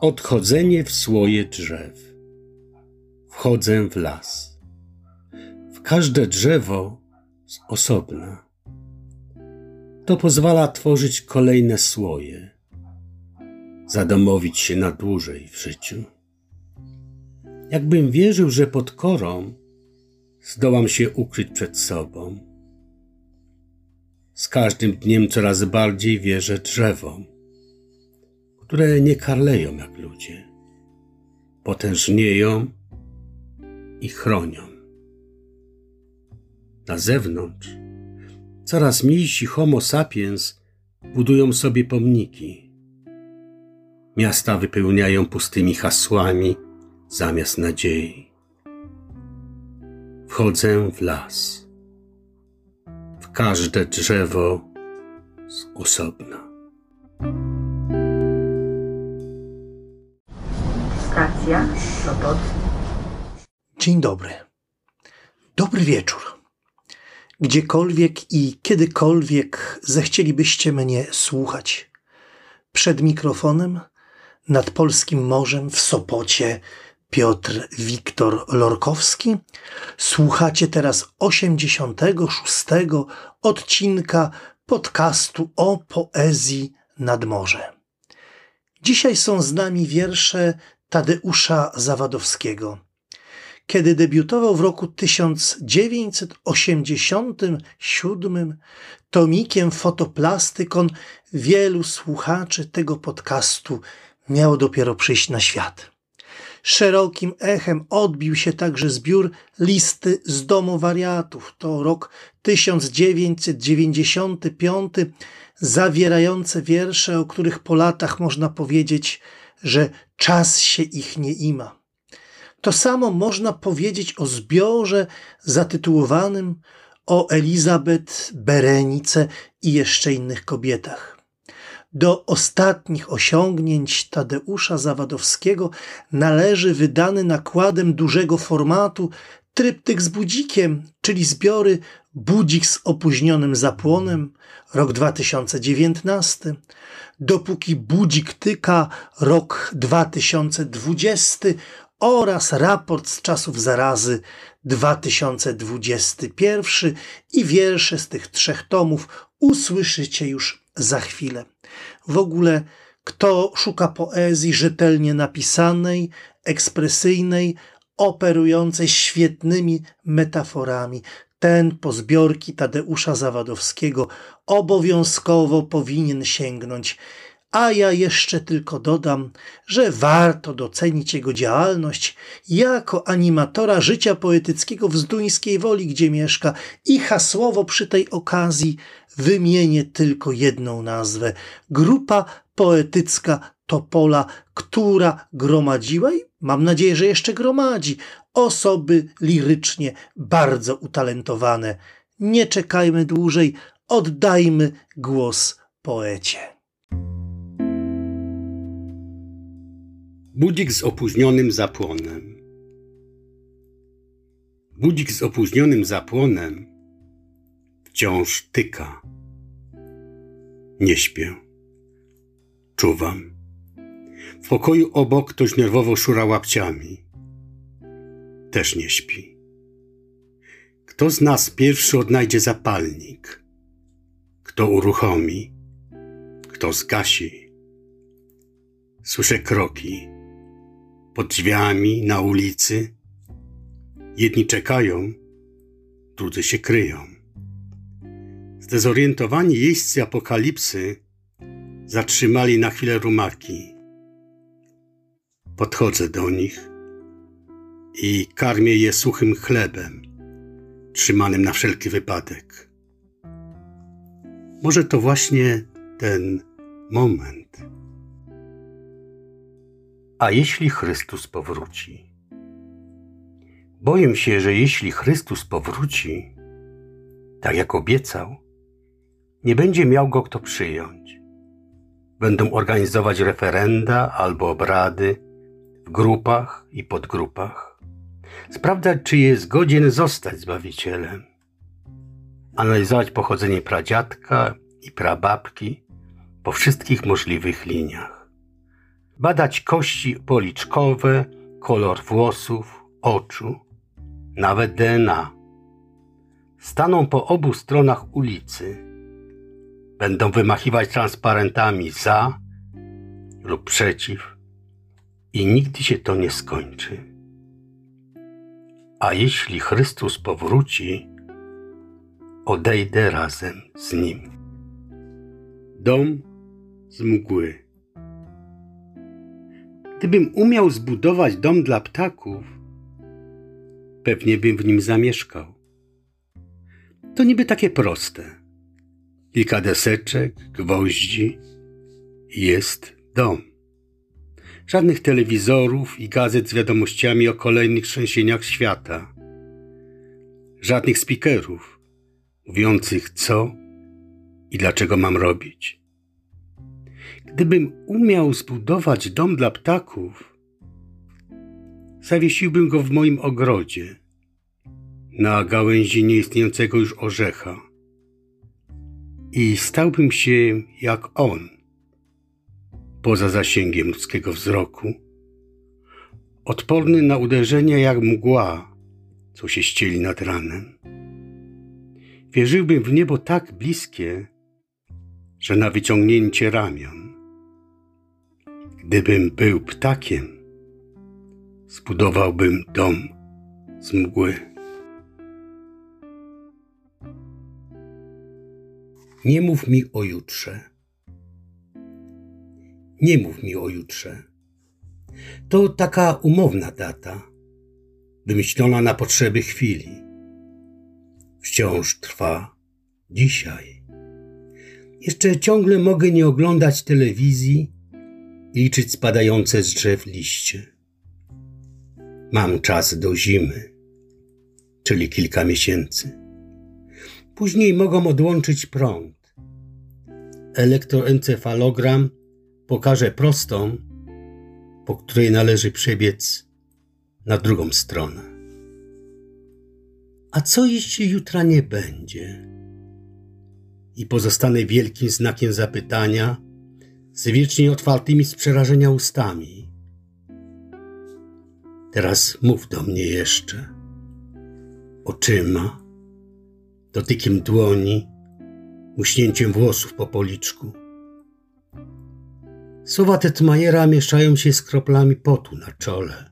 Odchodzenie w słoje drzew. Wchodzę w las. W każde drzewo z osobna. To pozwala tworzyć kolejne słoje, zadomowić się na dłużej w życiu. Jakbym wierzył, że pod korą zdołam się ukryć przed sobą. Z każdym dniem coraz bardziej wierzę drzewom które nie karleją jak ludzie, potężnieją i chronią. Na zewnątrz coraz mniejsi homo sapiens budują sobie pomniki. Miasta wypełniają pustymi hasłami zamiast nadziei. Wchodzę w las, w każde drzewo z osobna. Stacja Sopot. Dzień dobry. Dobry wieczór. Gdziekolwiek i kiedykolwiek zechcielibyście mnie słuchać. Przed mikrofonem, nad polskim morzem w Sopocie, Piotr Wiktor Lorkowski. Słuchacie teraz 86 odcinka podcastu o poezji nad morze. Dzisiaj są z nami wiersze Tadeusza Zawadowskiego. Kiedy debiutował w roku 1987 tomikiem Fotoplastikon, wielu słuchaczy tego podcastu miało dopiero przyjść na świat. Szerokim echem odbił się także zbiór Listy z domu wariatów. To rok 1995, zawierające wiersze, o których po latach można powiedzieć, że czas się ich nie ima. To samo można powiedzieć o zbiorze zatytułowanym o Elizabeth, Berenice i jeszcze innych kobietach. Do ostatnich osiągnięć Tadeusza Zawadowskiego należy wydany nakładem dużego formatu tryptyk z budzikiem, czyli zbiory Budzik z opóźnionym zapłonem, rok 2019, dopóki budzik tyka, rok 2020 oraz raport z czasów zarazy 2021 i wiersze z tych trzech tomów usłyszycie już za chwilę. W ogóle, kto szuka poezji rzetelnie napisanej, ekspresyjnej, operującej świetnymi metaforami, ten po zbiorki Tadeusza Zawadowskiego obowiązkowo powinien sięgnąć. A ja jeszcze tylko dodam, że warto docenić jego działalność jako animatora życia poetyckiego w Zduńskiej Woli, gdzie mieszka i hasłowo przy tej okazji wymienię tylko jedną nazwę. Grupa poetycka Topola, która gromadziła i mam nadzieję, że jeszcze gromadzi osoby lirycznie bardzo utalentowane. Nie czekajmy dłużej, oddajmy głos poecie. Budzik z opóźnionym zapłonem. Budzik z opóźnionym zapłonem wciąż tyka. Nie śpię. Czuwam. W pokoju obok ktoś nerwowo szura łapciami. Też nie śpi. Kto z nas pierwszy odnajdzie zapalnik? Kto uruchomi? Kto zgasi? Słyszę kroki. Pod drzwiami, na ulicy. Jedni czekają, drudzy się kryją. Zdezorientowani jeźdźcy apokalipsy zatrzymali na chwilę rumaki. Podchodzę do nich i karmię je suchym chlebem, trzymanym na wszelki wypadek. Może to właśnie ten moment. A jeśli Chrystus powróci? Boję się, że jeśli Chrystus powróci, tak jak obiecał, nie będzie miał go kto przyjąć. Będą organizować referenda albo obrady grupach i podgrupach. Sprawdzać, czy jest godzien zostać Zbawicielem. Analizować pochodzenie pradziadka i prababki po wszystkich możliwych liniach. badać kości policzkowe, kolor włosów, oczu, nawet DNA. Staną po obu stronach ulicy. Będą wymachiwać transparentami za lub przeciw i nigdy się to nie skończy. A jeśli Chrystus powróci, odejdę razem z Nim. Dom z mgły. Gdybym umiał zbudować dom dla ptaków, pewnie bym w nim zamieszkał. To niby takie proste. Kilka deseczek, gwoździ jest dom. Żadnych telewizorów i gazet z wiadomościami o kolejnych trzęsieniach świata. Żadnych speakerów mówiących co i dlaczego mam robić. Gdybym umiał zbudować dom dla ptaków, zawiesiłbym go w moim ogrodzie, na gałęzi nieistniejącego już orzecha i stałbym się jak on, poza zasięgiem ludzkiego wzroku, odporny na uderzenia jak mgła, co się ścieli nad ranem. Wierzyłbym w niebo tak bliskie, że na wyciągnięcie ramion. Gdybym był ptakiem, zbudowałbym dom z mgły. Nie mów mi o jutrze. Nie mów mi o jutrze. To taka umowna data, wymyślona na potrzeby chwili. Wciąż trwa dzisiaj. Jeszcze ciągle mogę nie oglądać telewizji i liczyć spadające z drzew liście. Mam czas do zimy, czyli kilka miesięcy. Później mogą odłączyć prąd. Elektroencefalogram pokaże prostą, po której należy przebiec na drugą stronę. A co jeśli jutra nie będzie? I pozostanę wielkim znakiem zapytania z wiecznie otwartymi z przerażenia ustami. Teraz mów do mnie jeszcze oczyma, dotykiem dłoni, uśnięciem włosów po policzku. Słowa Tetmajera mieszają się z kroplami potu na czole.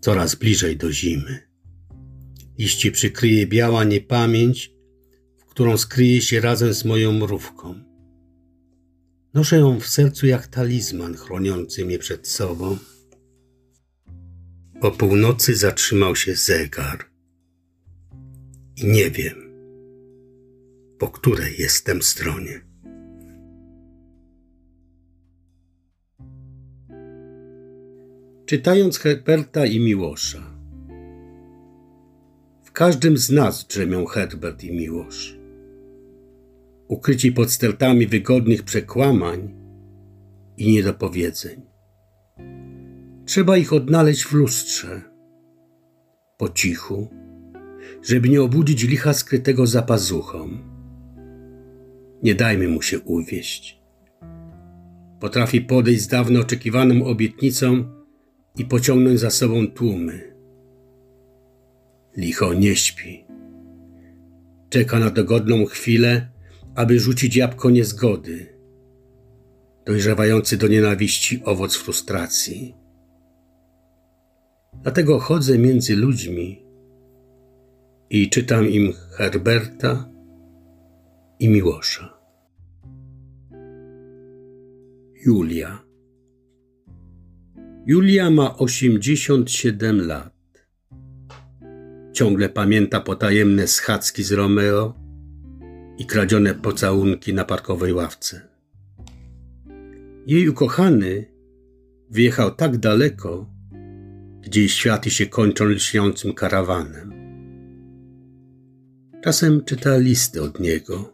Coraz bliżej do zimy. Liście przykryje biała niepamięć, w którą skryje się razem z moją mrówką. Noszę ją w sercu jak talizman chroniący mnie przed sobą. O północy zatrzymał się zegar. I nie wiem, po której jestem stronie. Czytając Herberta i Miłosza. W każdym z nas drzemią Herbert i Miłosz. Ukryci pod stertami wygodnych przekłamań i niedopowiedzeń. Trzeba ich odnaleźć w lustrze, po cichu, żeby nie obudzić licha skrytego za pazuchą. Nie dajmy mu się uwieść. Potrafi podejść z dawno oczekiwaną obietnicą i pociągnąć za sobą tłumy. Licho nie śpi. Czeka na dogodną chwilę, aby rzucić jabłko niezgody, dojrzewający do nienawiści owoc frustracji. Dlatego chodzę między ludźmi i czytam im Herberta i Miłosza. Julia Julia ma 87 lat. Ciągle pamięta potajemne schadzki z Romeo i kradzione pocałunki na parkowej ławce. Jej ukochany wyjechał tak daleko, gdzie światy się kończą lśniącym karawanem. Czasem czyta listy od niego,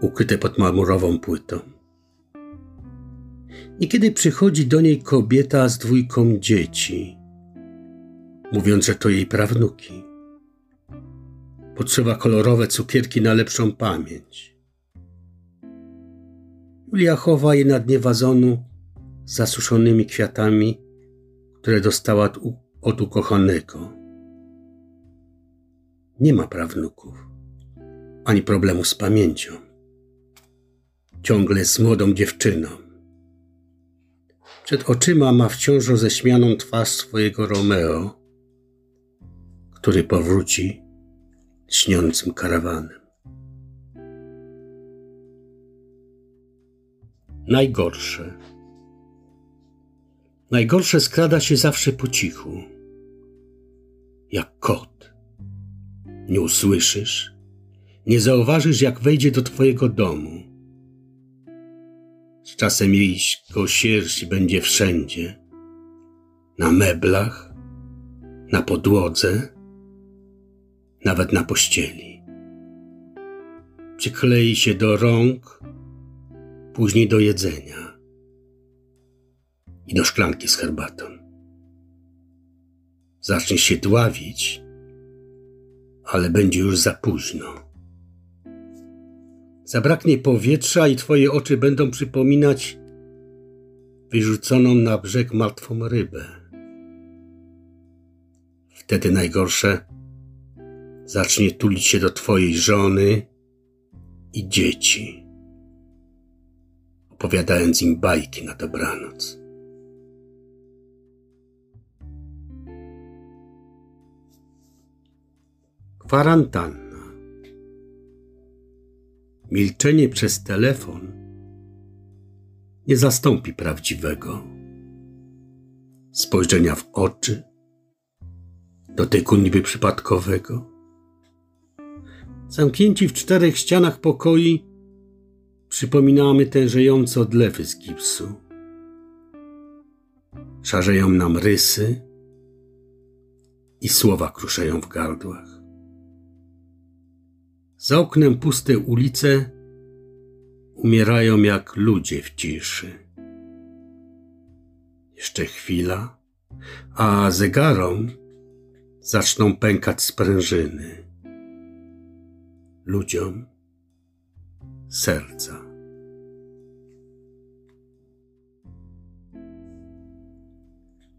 ukryte pod marmurową płytą. Niekiedy przychodzi do niej kobieta z dwójką dzieci, mówiąc, że to jej prawnuki. Potrzeba kolorowe cukierki na lepszą pamięć. Julia chowa je na dnie wazonu z zasuszonymi kwiatami, które dostała od ukochanego. Nie ma prawnuków, ani problemu z pamięcią. Ciągle jest młodą dziewczyną. Przed oczyma ma wciąż roześmianą twarz swojego Romeo, który powróci śniącym karawanem. Najgorsze. Najgorsze skrada się zawsze po cichu, jak kot. Nie usłyszysz, nie zauważysz, jak wejdzie do twojego domu. Czasem jej sierść będzie wszędzie, na meblach, na podłodze, nawet na pościeli. Przyklei się do rąk, później do jedzenia i do szklanki z herbatą. Zaczniesz się dławić, ale będzie już za późno. Zabraknie powietrza i twoje oczy będą przypominać wyrzuconą na brzeg martwą rybę. Wtedy najgorsze zacznie tulić się do twojej żony i dzieci, opowiadając im bajki na dobranoc. Kwarantanna. Milczenie przez telefon nie zastąpi prawdziwego spojrzenia w oczy, dotyku niby przypadkowego. Zamknięci w czterech ścianach pokoi, przypominamy tężejące odlewy z gipsu. Szarzeją nam rysy i słowa kruszeją w gardłach. Za oknem puste ulice umierają jak ludzie w ciszy. Jeszcze chwila, a zegarom zaczną pękać sprężyny. Ludziom serca.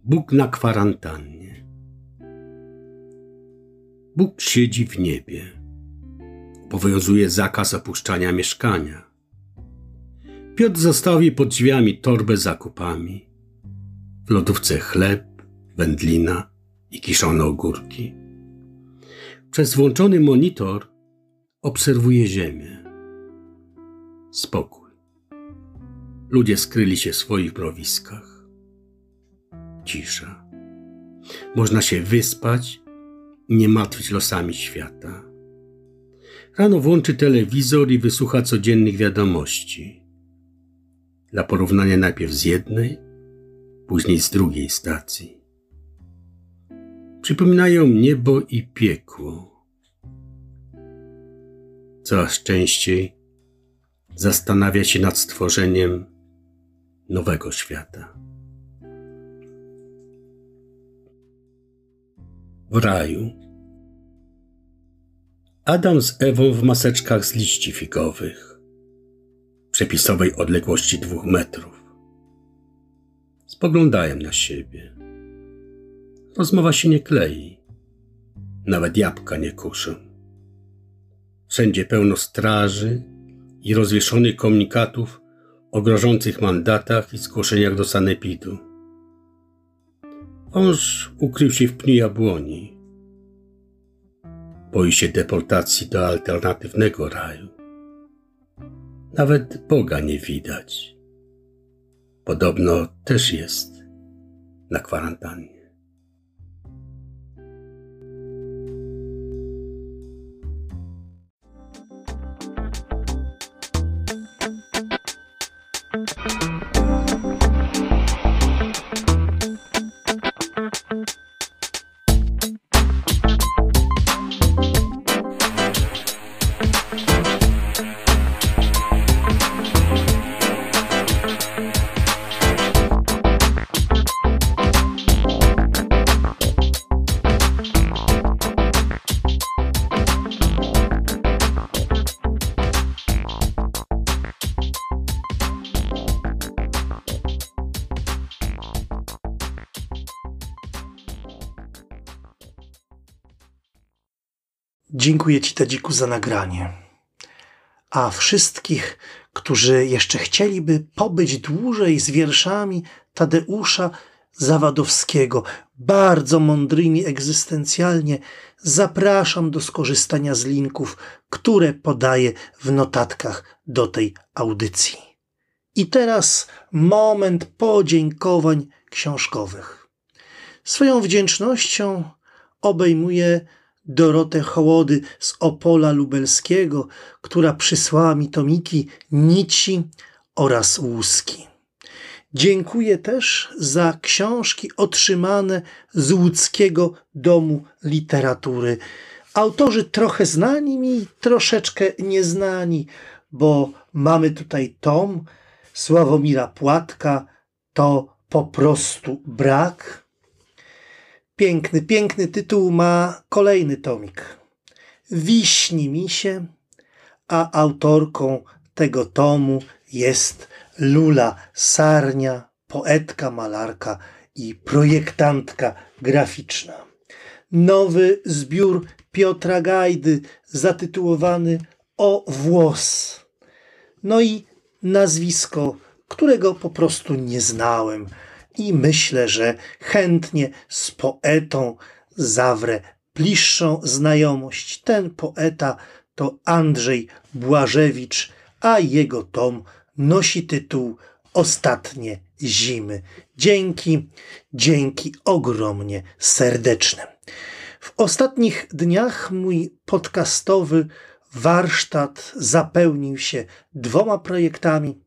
Bóg na kwarantannie. Bóg siedzi w niebie obowiązuje zakaz opuszczania mieszkania. Piotr zostawi pod drzwiami torbę z zakupami. W lodówce chleb, wędlina i kiszone ogórki. Przez włączony monitor obserwuje ziemię. Spokój. Ludzie skryli się w swoich browiskach. Cisza. Można się wyspać i nie martwić losami świata. Rano włączy telewizor i wysłucha codziennych wiadomości. Dla porównania najpierw z jednej, później z drugiej stacji. Przypominają niebo i piekło. Coraz częściej zastanawia się nad stworzeniem nowego świata. W raju Adam z Ewą w maseczkach z liści figowych, przepisowej odległości dwóch metrów. Spoglądają na siebie. Rozmowa się nie klei. Nawet jabłka nie kuszą. Wszędzie pełno straży i rozwieszonych komunikatów o grożących mandatach i zgłoszeniach do sanepidu. Wąż ukrył się w pniu jabłoni boi się deportacji do alternatywnego raju. Nawet Boga nie widać. Podobno też jest na kwarantannie. Dziękuję Ci, Tadziku, za nagranie. A wszystkich, którzy jeszcze chcieliby pobyć dłużej z wierszami Tadeusza Zawadowskiego, bardzo mądrymi egzystencjalnie, zapraszam do skorzystania z linków, które podaję w notatkach do tej audycji. I teraz moment podziękowań książkowych. Swoją wdzięcznością obejmuję Dorotę Hołody z Opola Lubelskiego, która przysłała mi tomiki Nici oraz Łuski. Dziękuję też za książki otrzymane z Łódzkiego Domu Literatury. Autorzy trochę znani mi, troszeczkę nieznani, bo mamy tutaj tom Sławomira Płatka, to po prostu brak. Piękny, piękny tytuł ma kolejny tomik. Wiśni mi się, a autorką tego tomu jest Lula Sarnia, poetka, malarka i projektantka graficzna. Nowy zbiór Piotra Gajdy zatytułowany O włos. No i nazwisko, którego po prostu nie znałem i myślę, że chętnie z poetą zawrę bliższą znajomość. Ten poeta to Andrzej Błażewicz, a jego tom nosi tytuł Ostatnie zimy. Dzięki, dzięki ogromnie serdeczne. W ostatnich dniach mój podcastowy warsztat zapełnił się dwoma projektami.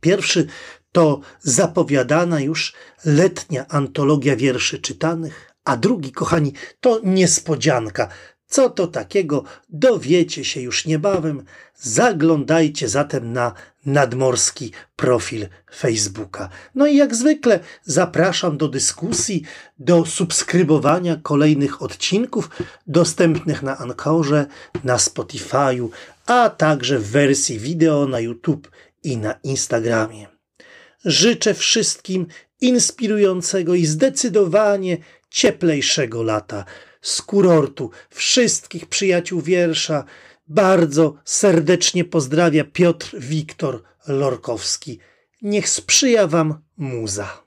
Pierwszy to zapowiadana już letnia antologia wierszy czytanych, a drugi, kochani, to niespodzianka. Co to takiego, dowiecie się już niebawem. Zaglądajcie zatem na nadmorski profil Facebooka. No i jak zwykle zapraszam do dyskusji, do subskrybowania kolejnych odcinków dostępnych na Ankorze, na Spotify'u, a także w wersji wideo na YouTube i na Instagramie. Życzę wszystkim inspirującego i zdecydowanie cieplejszego lata z kurortu, wszystkich przyjaciół wiersza. Bardzo serdecznie pozdrawia Piotr Wiktor Lorkowski. Niech sprzyja Wam muza.